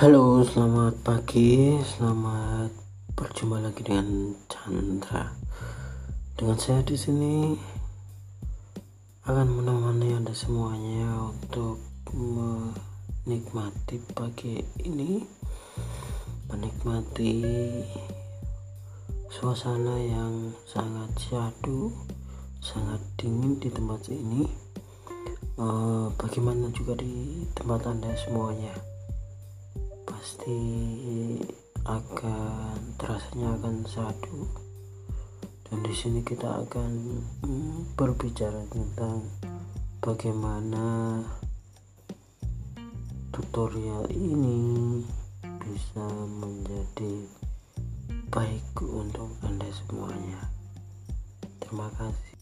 Halo, selamat pagi, selamat berjumpa lagi dengan Chandra. Dengan saya di sini akan menemani Anda semuanya untuk menikmati pagi ini, menikmati suasana yang sangat syahdu, sangat dingin di tempat ini. Uh, bagaimana juga di tempat Anda semuanya? Pasti akan terasanya akan satu dan di sini kita akan mm, berbicara tentang bagaimana tutorial ini bisa menjadi baik untuk anda semuanya. Terima kasih